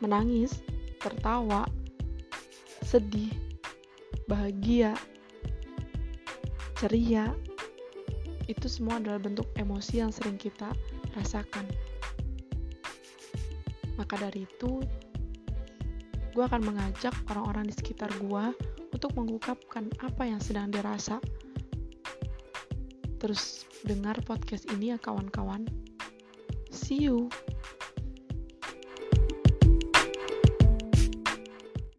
menangis, tertawa, sedih, bahagia, ceria, itu semua adalah bentuk emosi yang sering kita rasakan. Maka dari itu, gue akan mengajak orang-orang di sekitar gue untuk mengungkapkan apa yang sedang dirasa. Terus dengar podcast ini ya kawan-kawan. See you.